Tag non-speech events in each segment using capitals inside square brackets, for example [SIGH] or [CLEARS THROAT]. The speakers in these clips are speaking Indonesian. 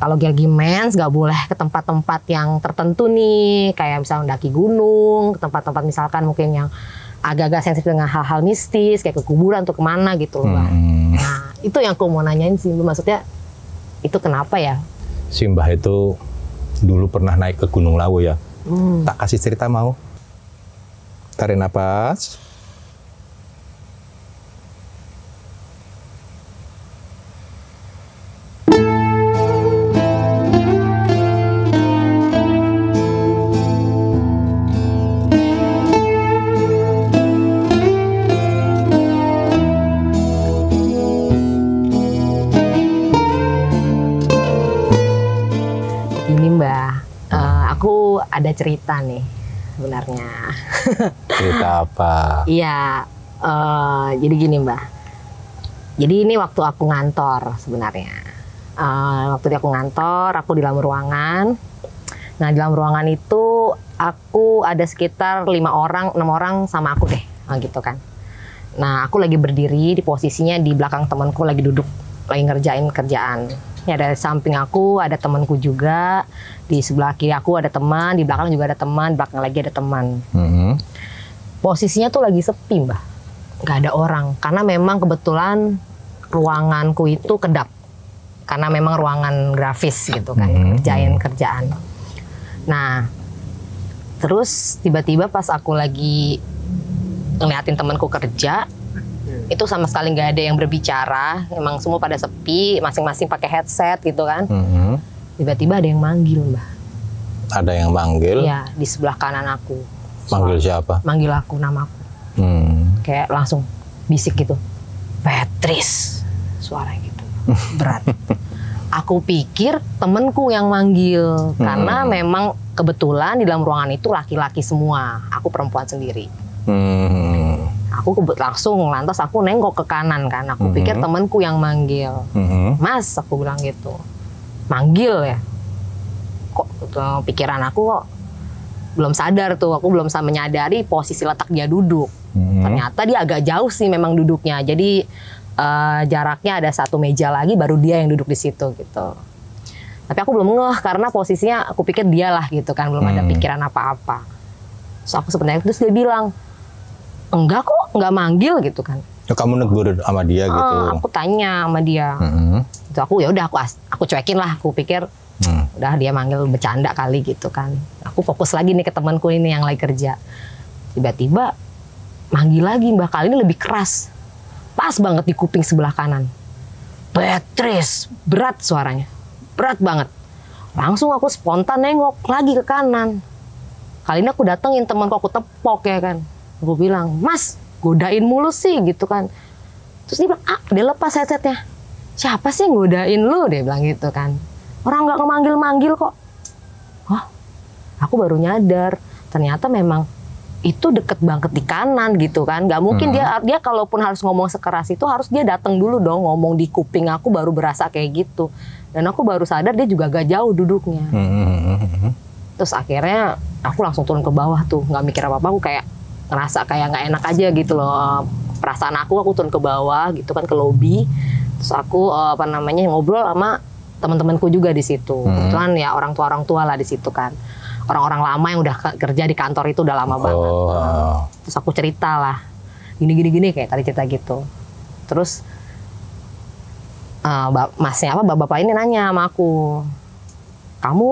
kalau lagi mens nggak boleh ke tempat-tempat yang tertentu nih kayak misalnya mendaki gunung ke tempat-tempat misalkan mungkin yang agak-agak sensitif dengan hal-hal mistis kayak ke kuburan atau ke mana gitu loh. Hmm. Nah itu yang aku mau nanyain sih Mbak. maksudnya itu kenapa ya? Si Mbah itu dulu pernah naik ke Gunung Lawu ya. Hmm. Tak kasih cerita mau. Tarik napas. Ada cerita nih sebenarnya. Cerita apa? [LAUGHS] Iya, eh, jadi gini Mbak. Jadi ini waktu aku ngantor sebenarnya. Eh, waktu aku ngantor, aku di dalam ruangan. Nah di dalam ruangan itu aku ada sekitar lima orang, enam orang sama aku deh, nah, gitu kan. Nah aku lagi berdiri di posisinya di belakang temanku lagi duduk, lagi ngerjain kerjaan. Ini ada samping aku ada temanku juga, di sebelah kiri aku ada teman, di belakang juga ada teman, di belakang lagi ada teman. Hmm. posisinya tuh lagi sepi mbak. Nggak ada orang karena memang kebetulan ruanganku itu kedap. Karena memang ruangan grafis gitu kan Hmm. kerjain kerjaan. Nah terus tiba-tiba pas aku lagi ngeliatin temanku kerja itu sama sekali nggak ada yang berbicara. Emang semua pada sepi masing-masing pakai headset gitu kan. Hmm. tiba-tiba ada yang manggil mbak. Ada yang manggil. ya di sebelah kanan aku. Manggil siapa? manggil aku namaku Hmm. kayak langsung bisik gitu. Petris suara gitu. Berat. [LAUGHS] Aku pikir temenku yang manggil. Karena memang kebetulan di dalam ruangan itu laki-laki semua. Aku perempuan sendiri. Hmm. Aku kebut langsung lantas aku nengok ke kanan kan. Aku pikir temenku yang manggil. Hmm. mas aku bilang gitu. Manggil ya. Kok eh, pikiran aku kok belum sadar tuh. Aku belum menyadari posisi letak dia duduk. Hmm. ternyata dia agak jauh sih memang duduknya. Jadi eh, jaraknya ada satu meja lagi baru dia yang duduk di situ gitu. Tapi aku belum ngeh karena posisinya aku pikir dia lah gitu kan. Belum ada Hmm. pikiran apa-apa. So aku sebenarnya terus dia bilang enggak kok nggak manggil gitu kan. Ya, kamu negur sama dia gitu. Eh, aku tanya sama dia. Hmm. itu aku ya udah aku aku cuekin lah aku pikir Hmm. udah dia manggil bercanda kali gitu kan. Aku fokus lagi nih ke temanku ini yang lagi kerja. Tiba-tiba manggil lagi mbak kali ini lebih keras. Pas banget di kuping sebelah kanan. Beatrice berat suaranya. Berat banget. Langsung aku spontan nengok lagi ke kanan. Kali ini aku datengin temanku aku tepok ya kan aku bilang mas godain mulu sih gitu kan. Terus dia bilang ah dia lepas headsetnya. Siapa sih yang godain lu? Dia bilang gitu kan. Orang nggak ngemanggil manggil kok. Hah? aku baru nyadar. Ternyata memang itu deket banget di kanan gitu kan. Nggak mungkin dia dia kalaupun harus ngomong sekeras itu harus dia datang dulu dong ngomong di kuping aku baru berasa kayak gitu. Dan aku baru sadar dia juga gak jauh duduknya. Hmm. terus akhirnya aku langsung turun ke bawah tuh nggak mikir apa apa aku kayak ngerasa kayak nggak enak aja gitu loh. Perasaan aku aku turun ke bawah gitu kan ke lobi terus aku eh, apa namanya ngobrol sama teman-temanku juga di situ. Kebetulan ya orang tua orang tua lah di situ kan. Orang-orang lama yang udah ke- kerja di kantor itu udah lama banget. Oh. terus aku cerita lah. Gini gini gini kayak tadi cerita gitu. Terus ba- masnya apa bapak-bapak ini nanya sama aku kamu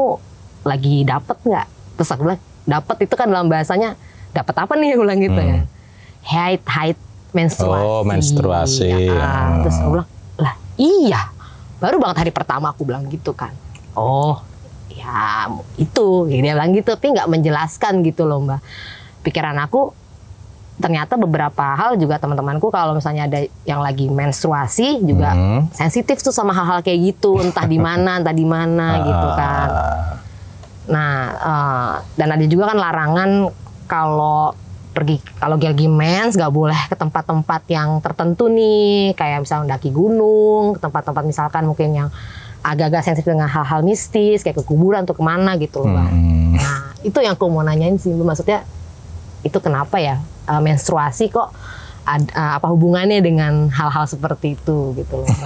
lagi dapet nggak? Terus aku bilang dapet itu kan dalam bahasanya dapet apa nih aku bilang gitu ya? Haid haid menstruasi. Oh, menstruasi. Ya, terus aku bilang lah iya. Baru banget hari pertama aku bilang gitu kan. Oh ya itu. Dia bilang gitu tapi nggak menjelaskan gitu loh mbak. Pikiran aku ternyata beberapa hal juga teman-temanku kalau misalnya ada yang lagi menstruasi juga Hmm. sensitif tuh sama hal-hal kayak gitu. Entah di mana entah di mana gitu [LAUGHS] kan. Ah. nah eh, dan ada juga kan larangan kalau pergi kalau lagi mens nggak boleh ke tempat-tempat yang tertentu nih kayak misalnya mendaki gunung ke tempat-tempat misalkan mungkin yang agak-agak sensitif dengan hal-hal mistis kayak ke kuburan atau ke mana gitu loh. Hmm. Nah, itu yang aku mau nanyain sih, maksudnya itu kenapa ya uh, menstruasi kok ad- uh, apa hubungannya dengan hal-hal seperti itu gitu loh, [LAUGHS]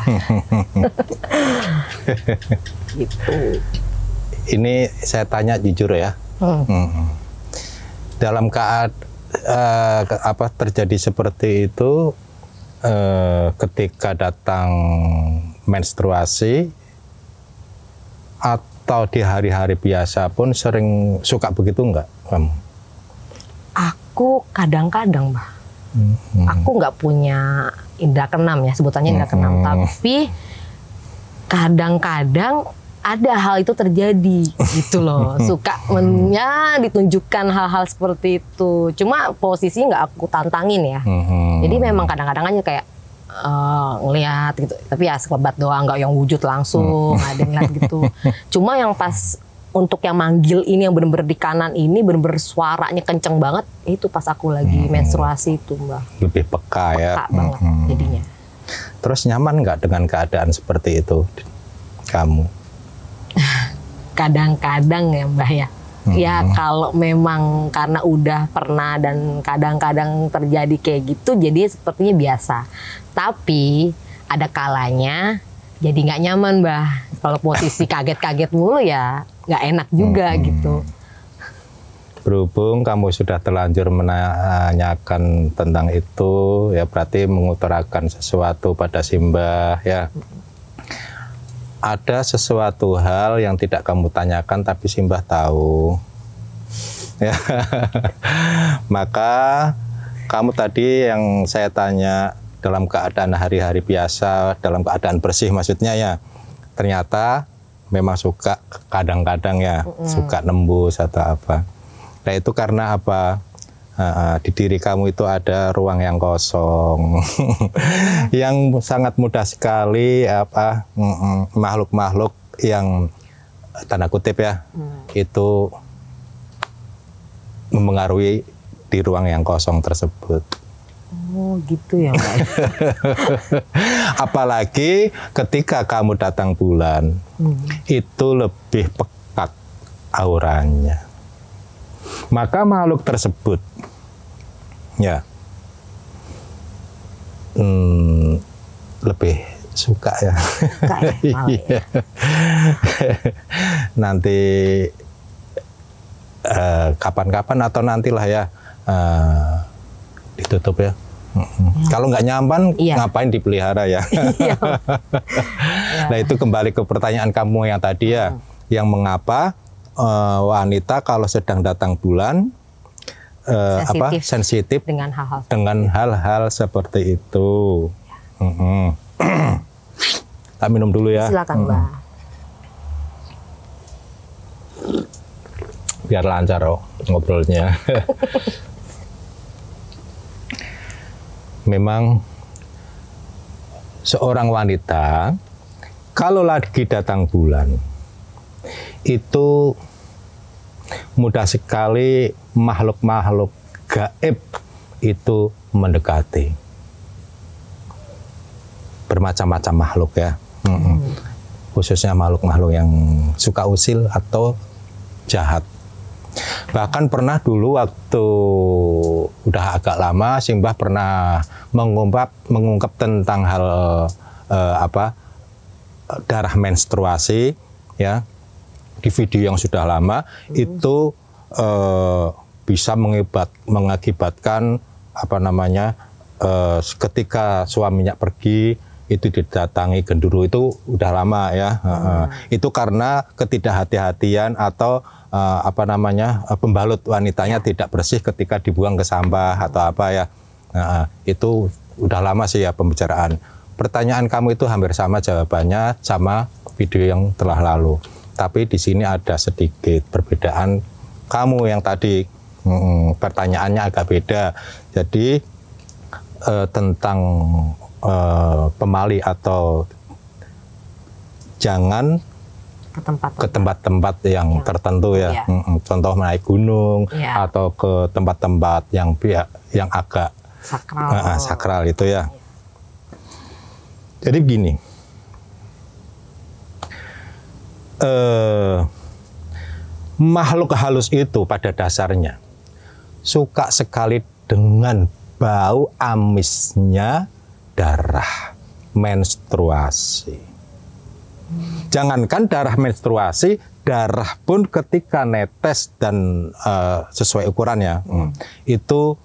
gitu. Ini saya tanya jujur ya. Hmm. Hmm. Dalam kead eh, apa terjadi seperti itu eh, ketika datang menstruasi atau di hari-hari biasa pun sering suka begitu enggak kamu? Aku kadang-kadang, Mbak. Hmm. Aku nggak punya indra keenam ya, sebutannya indra keenam. Hmm. Tapi kadang-kadang ada hal itu terjadi gitu loh. [LAUGHS] Suka menya ditunjukkan hal-hal seperti itu. Cuma posisi nggak aku tantangin ya. Hmm. Jadi memang kadang-kadang aja kayak eh, ngelihat gitu. Tapi ya sekelebat doang, nggak yang wujud langsung, nggak ada ngeliat gitu. Cuma yang pas untuk yang manggil ini yang bener-bener di kanan ini bener-bener suaranya kenceng banget itu pas aku lagi menstruasi itu mbak lebih peka, ya. peka banget Hmm. jadinya Terus nyaman nggak dengan keadaan seperti itu kamu? Kadang-kadang ya mbak ya Hmm. ya kalau memang karena udah pernah dan kadang-kadang terjadi kayak gitu jadi sepertinya biasa tapi ada kalanya jadi nggak nyaman mbah kalau posisi kaget-kaget mulu ya nggak enak juga Hmm. gitu Berhubung kamu sudah terlanjur menanyakan tentang itu, ya berarti mengutarakan sesuatu pada Simbah, ya. Ada sesuatu hal yang tidak kamu tanyakan tapi Simbah tahu. Ya. [LAUGHS] Maka kamu tadi yang saya tanya dalam keadaan hari-hari biasa, dalam keadaan bersih maksudnya ya. Ternyata memang suka kadang-kadang ya, suka nembus atau apa. Nah itu karena apa? Uh, di diri kamu itu ada ruang yang kosong, [LAUGHS] yang sangat mudah sekali apa makhluk-makhluk yang tanda kutip ya itu memengaruhi di ruang yang kosong tersebut. oh gitu ya [LAUGHS] Apalagi ketika kamu datang bulan, Hmm. itu lebih pekat auranya. Maka makhluk tersebut, ya, hmm, lebih suka ya. Suka ya, [LAUGHS] ya. Iya. Nanti eh, kapan-kapan atau nantilah ya eh, ditutup ya. Mm-mm. Kalau nggak nyaman, Iya. ngapain dipelihara ya? [LAUGHS] [LAUGHS] Iya. Nah itu kembali ke pertanyaan kamu yang tadi ya, yang mengapa eh, wanita kalau sedang datang bulan eh, apa Sensitif. sensitif dengan hal-hal dengan hal-hal seperti itu. Mm-mm. Tak [CLEARS THROAT] minum dulu ya, silakan mbak biar lancar oh, ngobrolnya. [LAUGHS] Memang seorang wanita kalau lagi datang bulan itu mudah sekali makhluk-makhluk gaib itu mendekati. Bermacam-macam makhluk ya. Mm-mm. khususnya makhluk-makhluk yang suka usil atau jahat. Bahkan pernah dulu waktu udah agak lama Simbah pernah mengungkap mengungkap tentang hal eh, apa darah menstruasi ya di video yang sudah lama itu eh, bisa mengibat, mengakibatkan apa namanya eh, ketika suaminya pergi itu didatangi genduru. Itu udah lama ya Heeh. itu karena ketidakhati-hatian atau eh, apa namanya pembalut wanitanya tidak bersih ketika dibuang ke sampah atau apa ya. Itu udah lama sih ya pembicaraan. Pertanyaan kamu itu hampir sama jawabannya sama video yang telah lalu tapi di sini ada sedikit perbedaan kamu yang tadi mm, pertanyaannya agak beda jadi eh, tentang eh, pemali atau jangan ke tempat ke tempat-tempat yang Ya. tertentu ya, Ya. Contoh naik gunung Ya. atau ke tempat-tempat yang pihak yang agak sakral ah, sakral itu ya. Jadi begini, eh, makhluk halus itu pada dasarnya suka sekali dengan bau amisnya darah menstruasi. Jangankan darah menstruasi, darah pun ketika netes dan uh, sesuai ukurannya, hmm. itu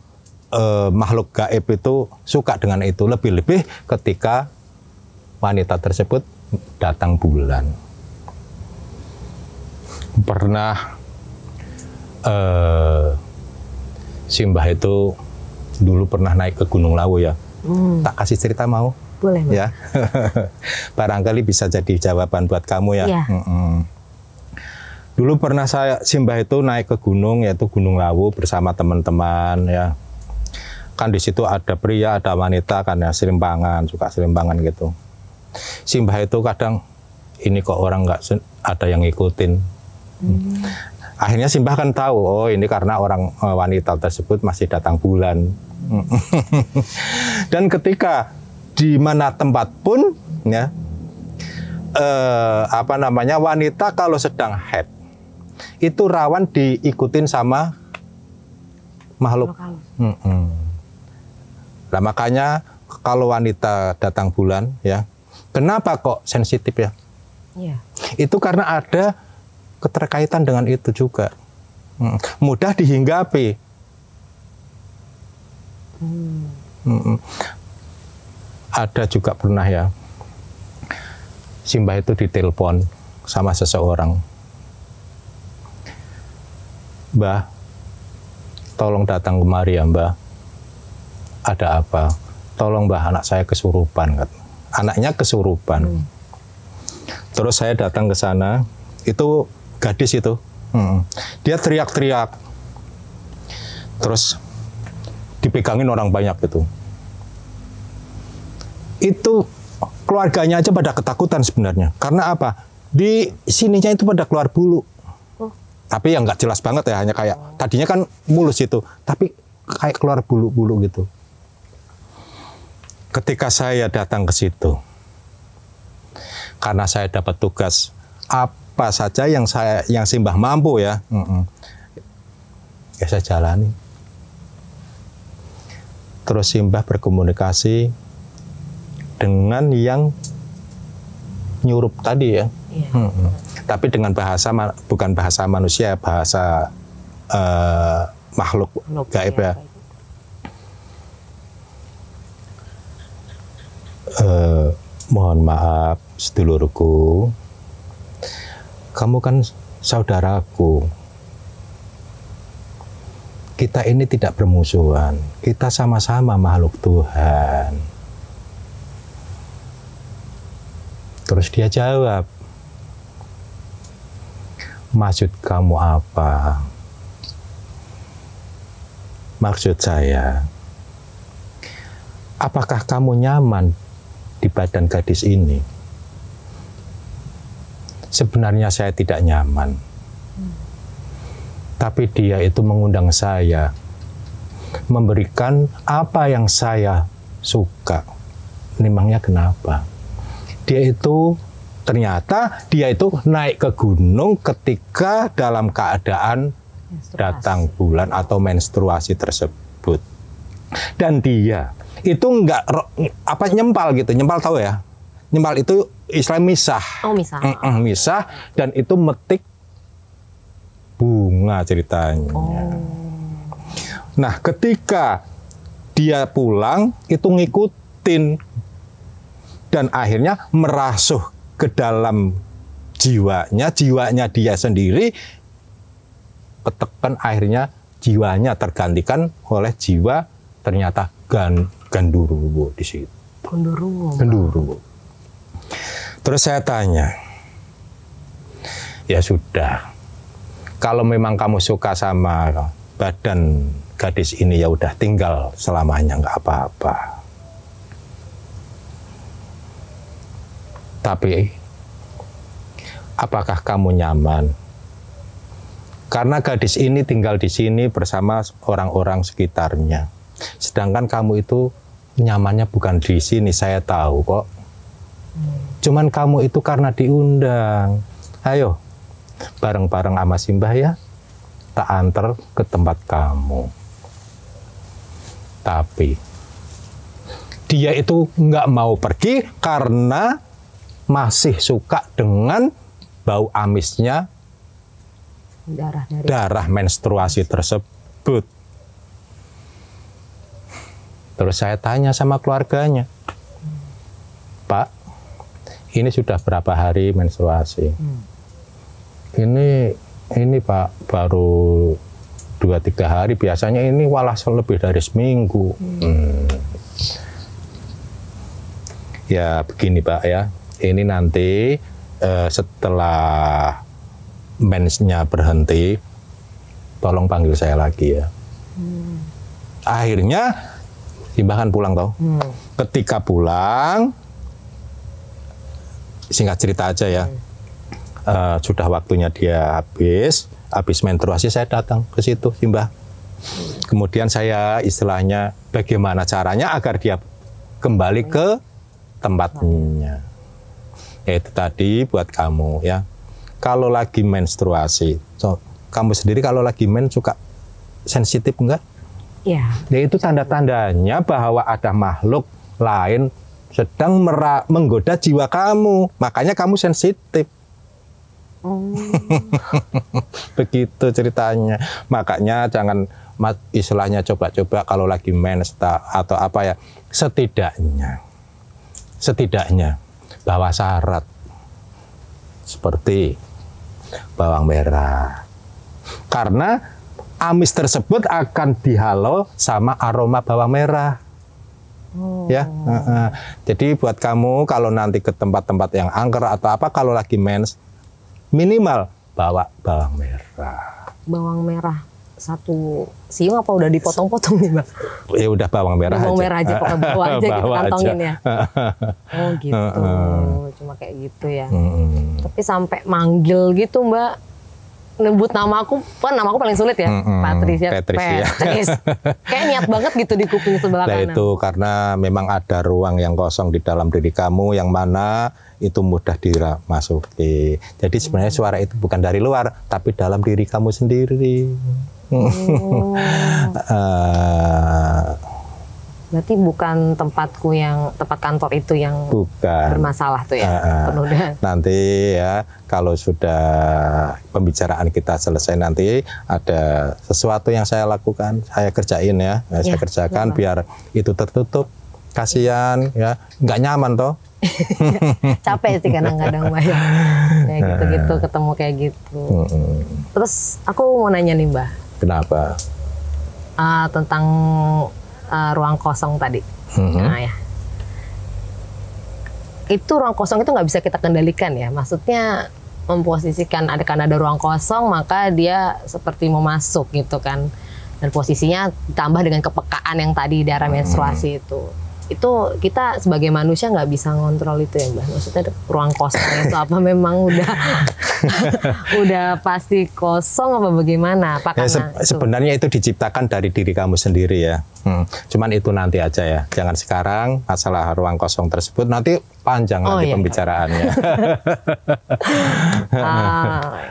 uh, makhluk gaib itu suka dengan itu. Lebih-lebih ketika wanita tersebut datang bulan. Pernah uh, Simbah itu dulu pernah naik ke Gunung Lawu ya. Hmm. Tak kasih cerita mau? Boleh. Ya. [LAUGHS] Barangkali bisa jadi jawaban buat kamu ya. ya. Mm -mm. Dulu pernah saya Simbah itu naik ke gunung yaitu Gunung Lawu bersama teman-teman ya. Kan di situ ada pria, ada wanita kan ya serimbangan, suka serimbangan gitu. Simbah itu kadang ini kok orang nggak ada yang ngikutin. Hmm. Akhirnya Simbah kan tahu, oh ini karena orang eh, wanita tersebut masih datang bulan. [LAUGHS] Dan ketika di mana tempat pun ya eh, apa namanya wanita kalau sedang head itu rawan diikutin sama makhluk. Hmm -hmm. Nah, makanya kalau wanita datang bulan ya, kenapa kok sensitif ya? Yeah. Itu karena ada keterkaitan dengan itu juga. Hmm. Mudah dihinggapi. Hmm. Hmm ada juga pernah ya Simbah itu ditelepon sama seseorang Mbah tolong datang kemari ya Mbah ada apa tolong Mbah anak saya kesurupan anaknya kesurupan hmm. terus saya datang ke sana itu gadis itu hmm. dia teriak-teriak terus dipegangin orang banyak gitu itu keluarganya aja pada ketakutan sebenarnya. Karena apa? Di sininya itu pada keluar bulu. Oh. Tapi yang nggak jelas banget ya, hanya kayak oh. tadinya kan mulus itu, tapi kayak keluar bulu-bulu gitu. Ketika saya datang ke situ, karena saya dapat tugas apa saja yang saya yang simbah mampu ya, mm -mm. ya saya jalani. Terus simbah berkomunikasi dengan yang nyurup tadi ya. Iya. Tapi dengan bahasa bukan bahasa manusia, bahasa uh, makhluk gaib ya. Uh, mohon maaf sedulurku, kamu kan saudaraku. Kita ini tidak bermusuhan, kita sama-sama makhluk Tuhan Terus dia jawab, maksud kamu apa? Maksud saya, apakah kamu nyaman di badan gadis ini? Sebenarnya saya tidak nyaman. Tapi dia itu mengundang saya, memberikan apa yang saya suka. Memangnya kenapa? dia itu ternyata dia itu naik ke gunung ketika dalam keadaan menstruasi. datang bulan atau menstruasi tersebut. Dan dia itu enggak apa nyempal gitu, nyempal tahu ya? Nyempal itu Islam misah. Oh, misah. Mm -mm, misah dan itu metik bunga ceritanya. Oh. Nah, ketika dia pulang itu ngikutin dan akhirnya merasuh ke dalam jiwanya, jiwanya dia sendiri ketekan akhirnya jiwanya tergantikan oleh jiwa ternyata gan, di situ. Terus saya tanya, ya sudah, kalau memang kamu suka sama badan gadis ini ya udah tinggal selamanya nggak apa-apa. Tapi apakah kamu nyaman? Karena gadis ini tinggal di sini bersama orang-orang sekitarnya. Sedangkan kamu itu nyamannya bukan di sini, saya tahu kok. Cuman kamu itu karena diundang. Ayo, bareng-bareng sama Simbah ya, tak antar ke tempat kamu. Tapi dia itu nggak mau pergi karena masih suka dengan bau amisnya Darah dari darah menstruasi tersebut. Terus saya tanya sama keluarganya, ini sudah berapa hari menstruasi? Ini ini Pak baru dua tiga hari. Biasanya ini walah lebih dari seminggu. Hmm. Ya begini Pak ya, ini nanti eh, setelah mensnya berhenti, tolong panggil saya lagi ya. Akhirnya Simbah kan pulang toh. Hmm. Ketika pulang, singkat cerita aja ya, eh, sudah waktunya dia habis, habis menstruasi saya datang ke situ Simbah. Kemudian saya istilahnya bagaimana caranya agar dia kembali ke tempatnya. Yaitu tadi buat kamu ya. Kalau lagi menstruasi, so, kamu sendiri kalau lagi men suka sensitif enggak? Ya. Ya itu tanda-tandanya bahwa ada makhluk lain sedang menggoda jiwa kamu. Makanya kamu sensitif. Oh. [LAUGHS] Begitu ceritanya. Makanya jangan istilahnya coba-coba kalau lagi mens ta- atau apa ya. Setidaknya, setidaknya bawa syarat seperti bawang merah. Karena amis tersebut akan dihalo sama aroma bawang merah. Oh. Ya, heeh. jadi buat kamu kalau nanti ke tempat-tempat yang angker atau apa kalau lagi mens minimal bawa bawang merah. Bawang merah satu siung apa udah dipotong-potong nih, Bang? Ya udah bawang merah bawang aja. merah aja pokoknya bawa [LAUGHS] aja gitu Bawa aja. kantongin ya. [LAUGHS] Oh gitu. Cuma kayak gitu ya. Mm-mm. Tapi sampai manggil gitu, Mbak. Nebut nama aku, kan nama aku paling sulit ya. Mm-mm. Patricia. Patricia. Patris. Kayak niat banget gitu di kuping sebelah Nah kanan. itu karena memang ada ruang yang kosong di dalam diri kamu yang mana itu mudah dimasuki. Jadi sebenarnya Hmm. suara itu bukan dari luar, tapi dalam diri kamu sendiri. Oh, [LAUGHS] Eh, berarti bukan tempatku yang tempat kantor itu yang bukan. bermasalah tuh ya. Dengan Nanti ya kalau sudah pembicaraan kita selesai nanti ada sesuatu yang saya lakukan, saya kerjain ya, Nah, saya Ya, kerjakan ya, Bang. biar itu tertutup. Kasihan ya, nggak nyaman toh. [LAUGHS] capek sih kadang-kadang Mbak. ya. Kayak gitu-gitu ketemu kayak gitu. Terus aku mau nanya nih Mbak Kenapa? ah, tentang ah, ruang kosong tadi. Mhm. Nah ya. Itu ruang kosong itu nggak bisa kita kendalikan ya. Maksudnya memposisikan ada kan ada ruang kosong maka dia seperti mau masuk gitu kan. Dan posisinya ditambah dengan kepekaan yang tadi darah menstruasi itu. Itu kita sebagai manusia nggak bisa ngontrol itu ya mbak. Maksudnya ruang kosong itu apa [LAUGHS] memang udah [LAUGHS] udah pasti kosong apa bagaimana? Apa Ya, se- itu? sebenarnya itu diciptakan dari diri kamu sendiri ya. Hmm. Cuman itu nanti aja ya. Jangan sekarang masalah ruang kosong tersebut nanti panjang Oh, nanti iya. pembicaraannya. [LAUGHS] Ah,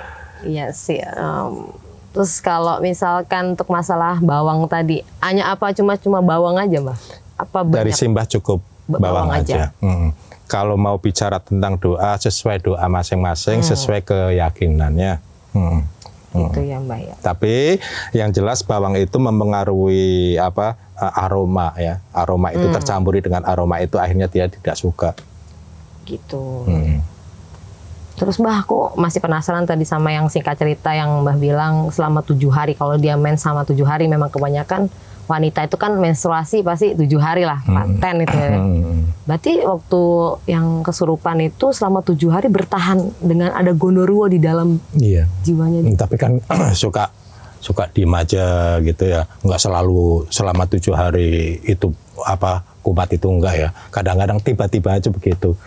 iya sih. em, terus kalau misalkan untuk masalah bawang tadi, hanya apa cuma cuma bawang aja, mbak? Apa dari banyak? simbah cukup Ba- bawang, bawang aja. aja. Hmm. Kalau mau bicara tentang doa sesuai doa masing-masing, sesuai keyakinannya. Hmm. Itu ya, mbak ya. Tapi yang jelas bawang itu mempengaruhi apa eh, aroma ya. Aroma itu tercampuri dengan aroma itu akhirnya dia tidak suka. Gitu. Hmm. Terus mbak aku masih penasaran tadi sama yang singkat cerita yang mbak bilang selama tujuh hari. Kalau dia mens sama tujuh hari memang kebanyakan wanita itu kan menstruasi pasti tujuh hari lah, paten itu ya. Hmm. Berarti waktu yang kesurupan itu selama tujuh hari bertahan dengan ada gondoruo di dalam Iya. jiwanya. Hmm, Tapi kan [CLEARS THROAT] suka suka diem aja gitu ya, nggak selalu selama tujuh hari itu apa kumat itu enggak ya. Kadang-kadang tiba-tiba aja begitu.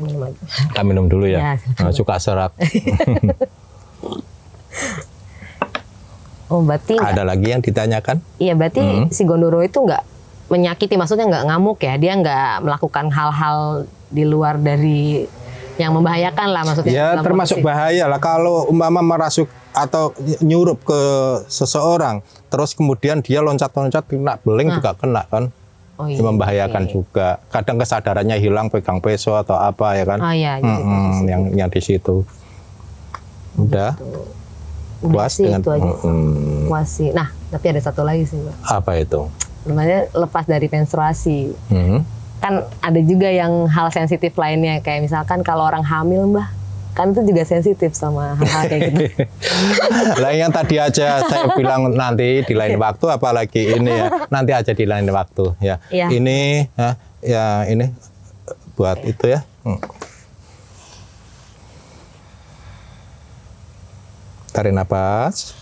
Minum aja. Kita minum dulu Ya, ya. Nah, suka serak. [LAUGHS] Oh berarti Ada lagi yang ditanyakan? iya berarti Hmm. si gondoro itu nggak menyakiti, maksudnya nggak ngamuk ya? Dia nggak melakukan hal-hal di luar dari yang membahayakan lah maksudnya. Ya termasuk posisi- bahaya lah kalau umpama merasuk atau nyurup ke seseorang, terus kemudian dia loncat-loncat kena beling juga kena kan? Oh, iya, membahayakan oke. juga. Kadang kesadarannya hilang pegang peso atau apa ya kan? Oh iya, jadi Mm-mm, posisi yang yang di situ. Udah Udah puas sih, dengan itu aja. Mm-mm. Puas sih. Nah, tapi ada satu lagi sih, Mbak. apa itu? Namanya lepas dari menstruasi. Hmm. Kan ada juga yang hal sensitif lainnya kayak misalkan kalau orang hamil, Mbak, kan itu juga sensitif sama hal-hal kayak gitu. [LAUGHS] Lah yang tadi aja saya bilang nanti di lain waktu apalagi ini ya. Nanti aja di lain waktu ya. Iya. Ini ya, ya ini buat itu ya. Hmm. Tarik nafas.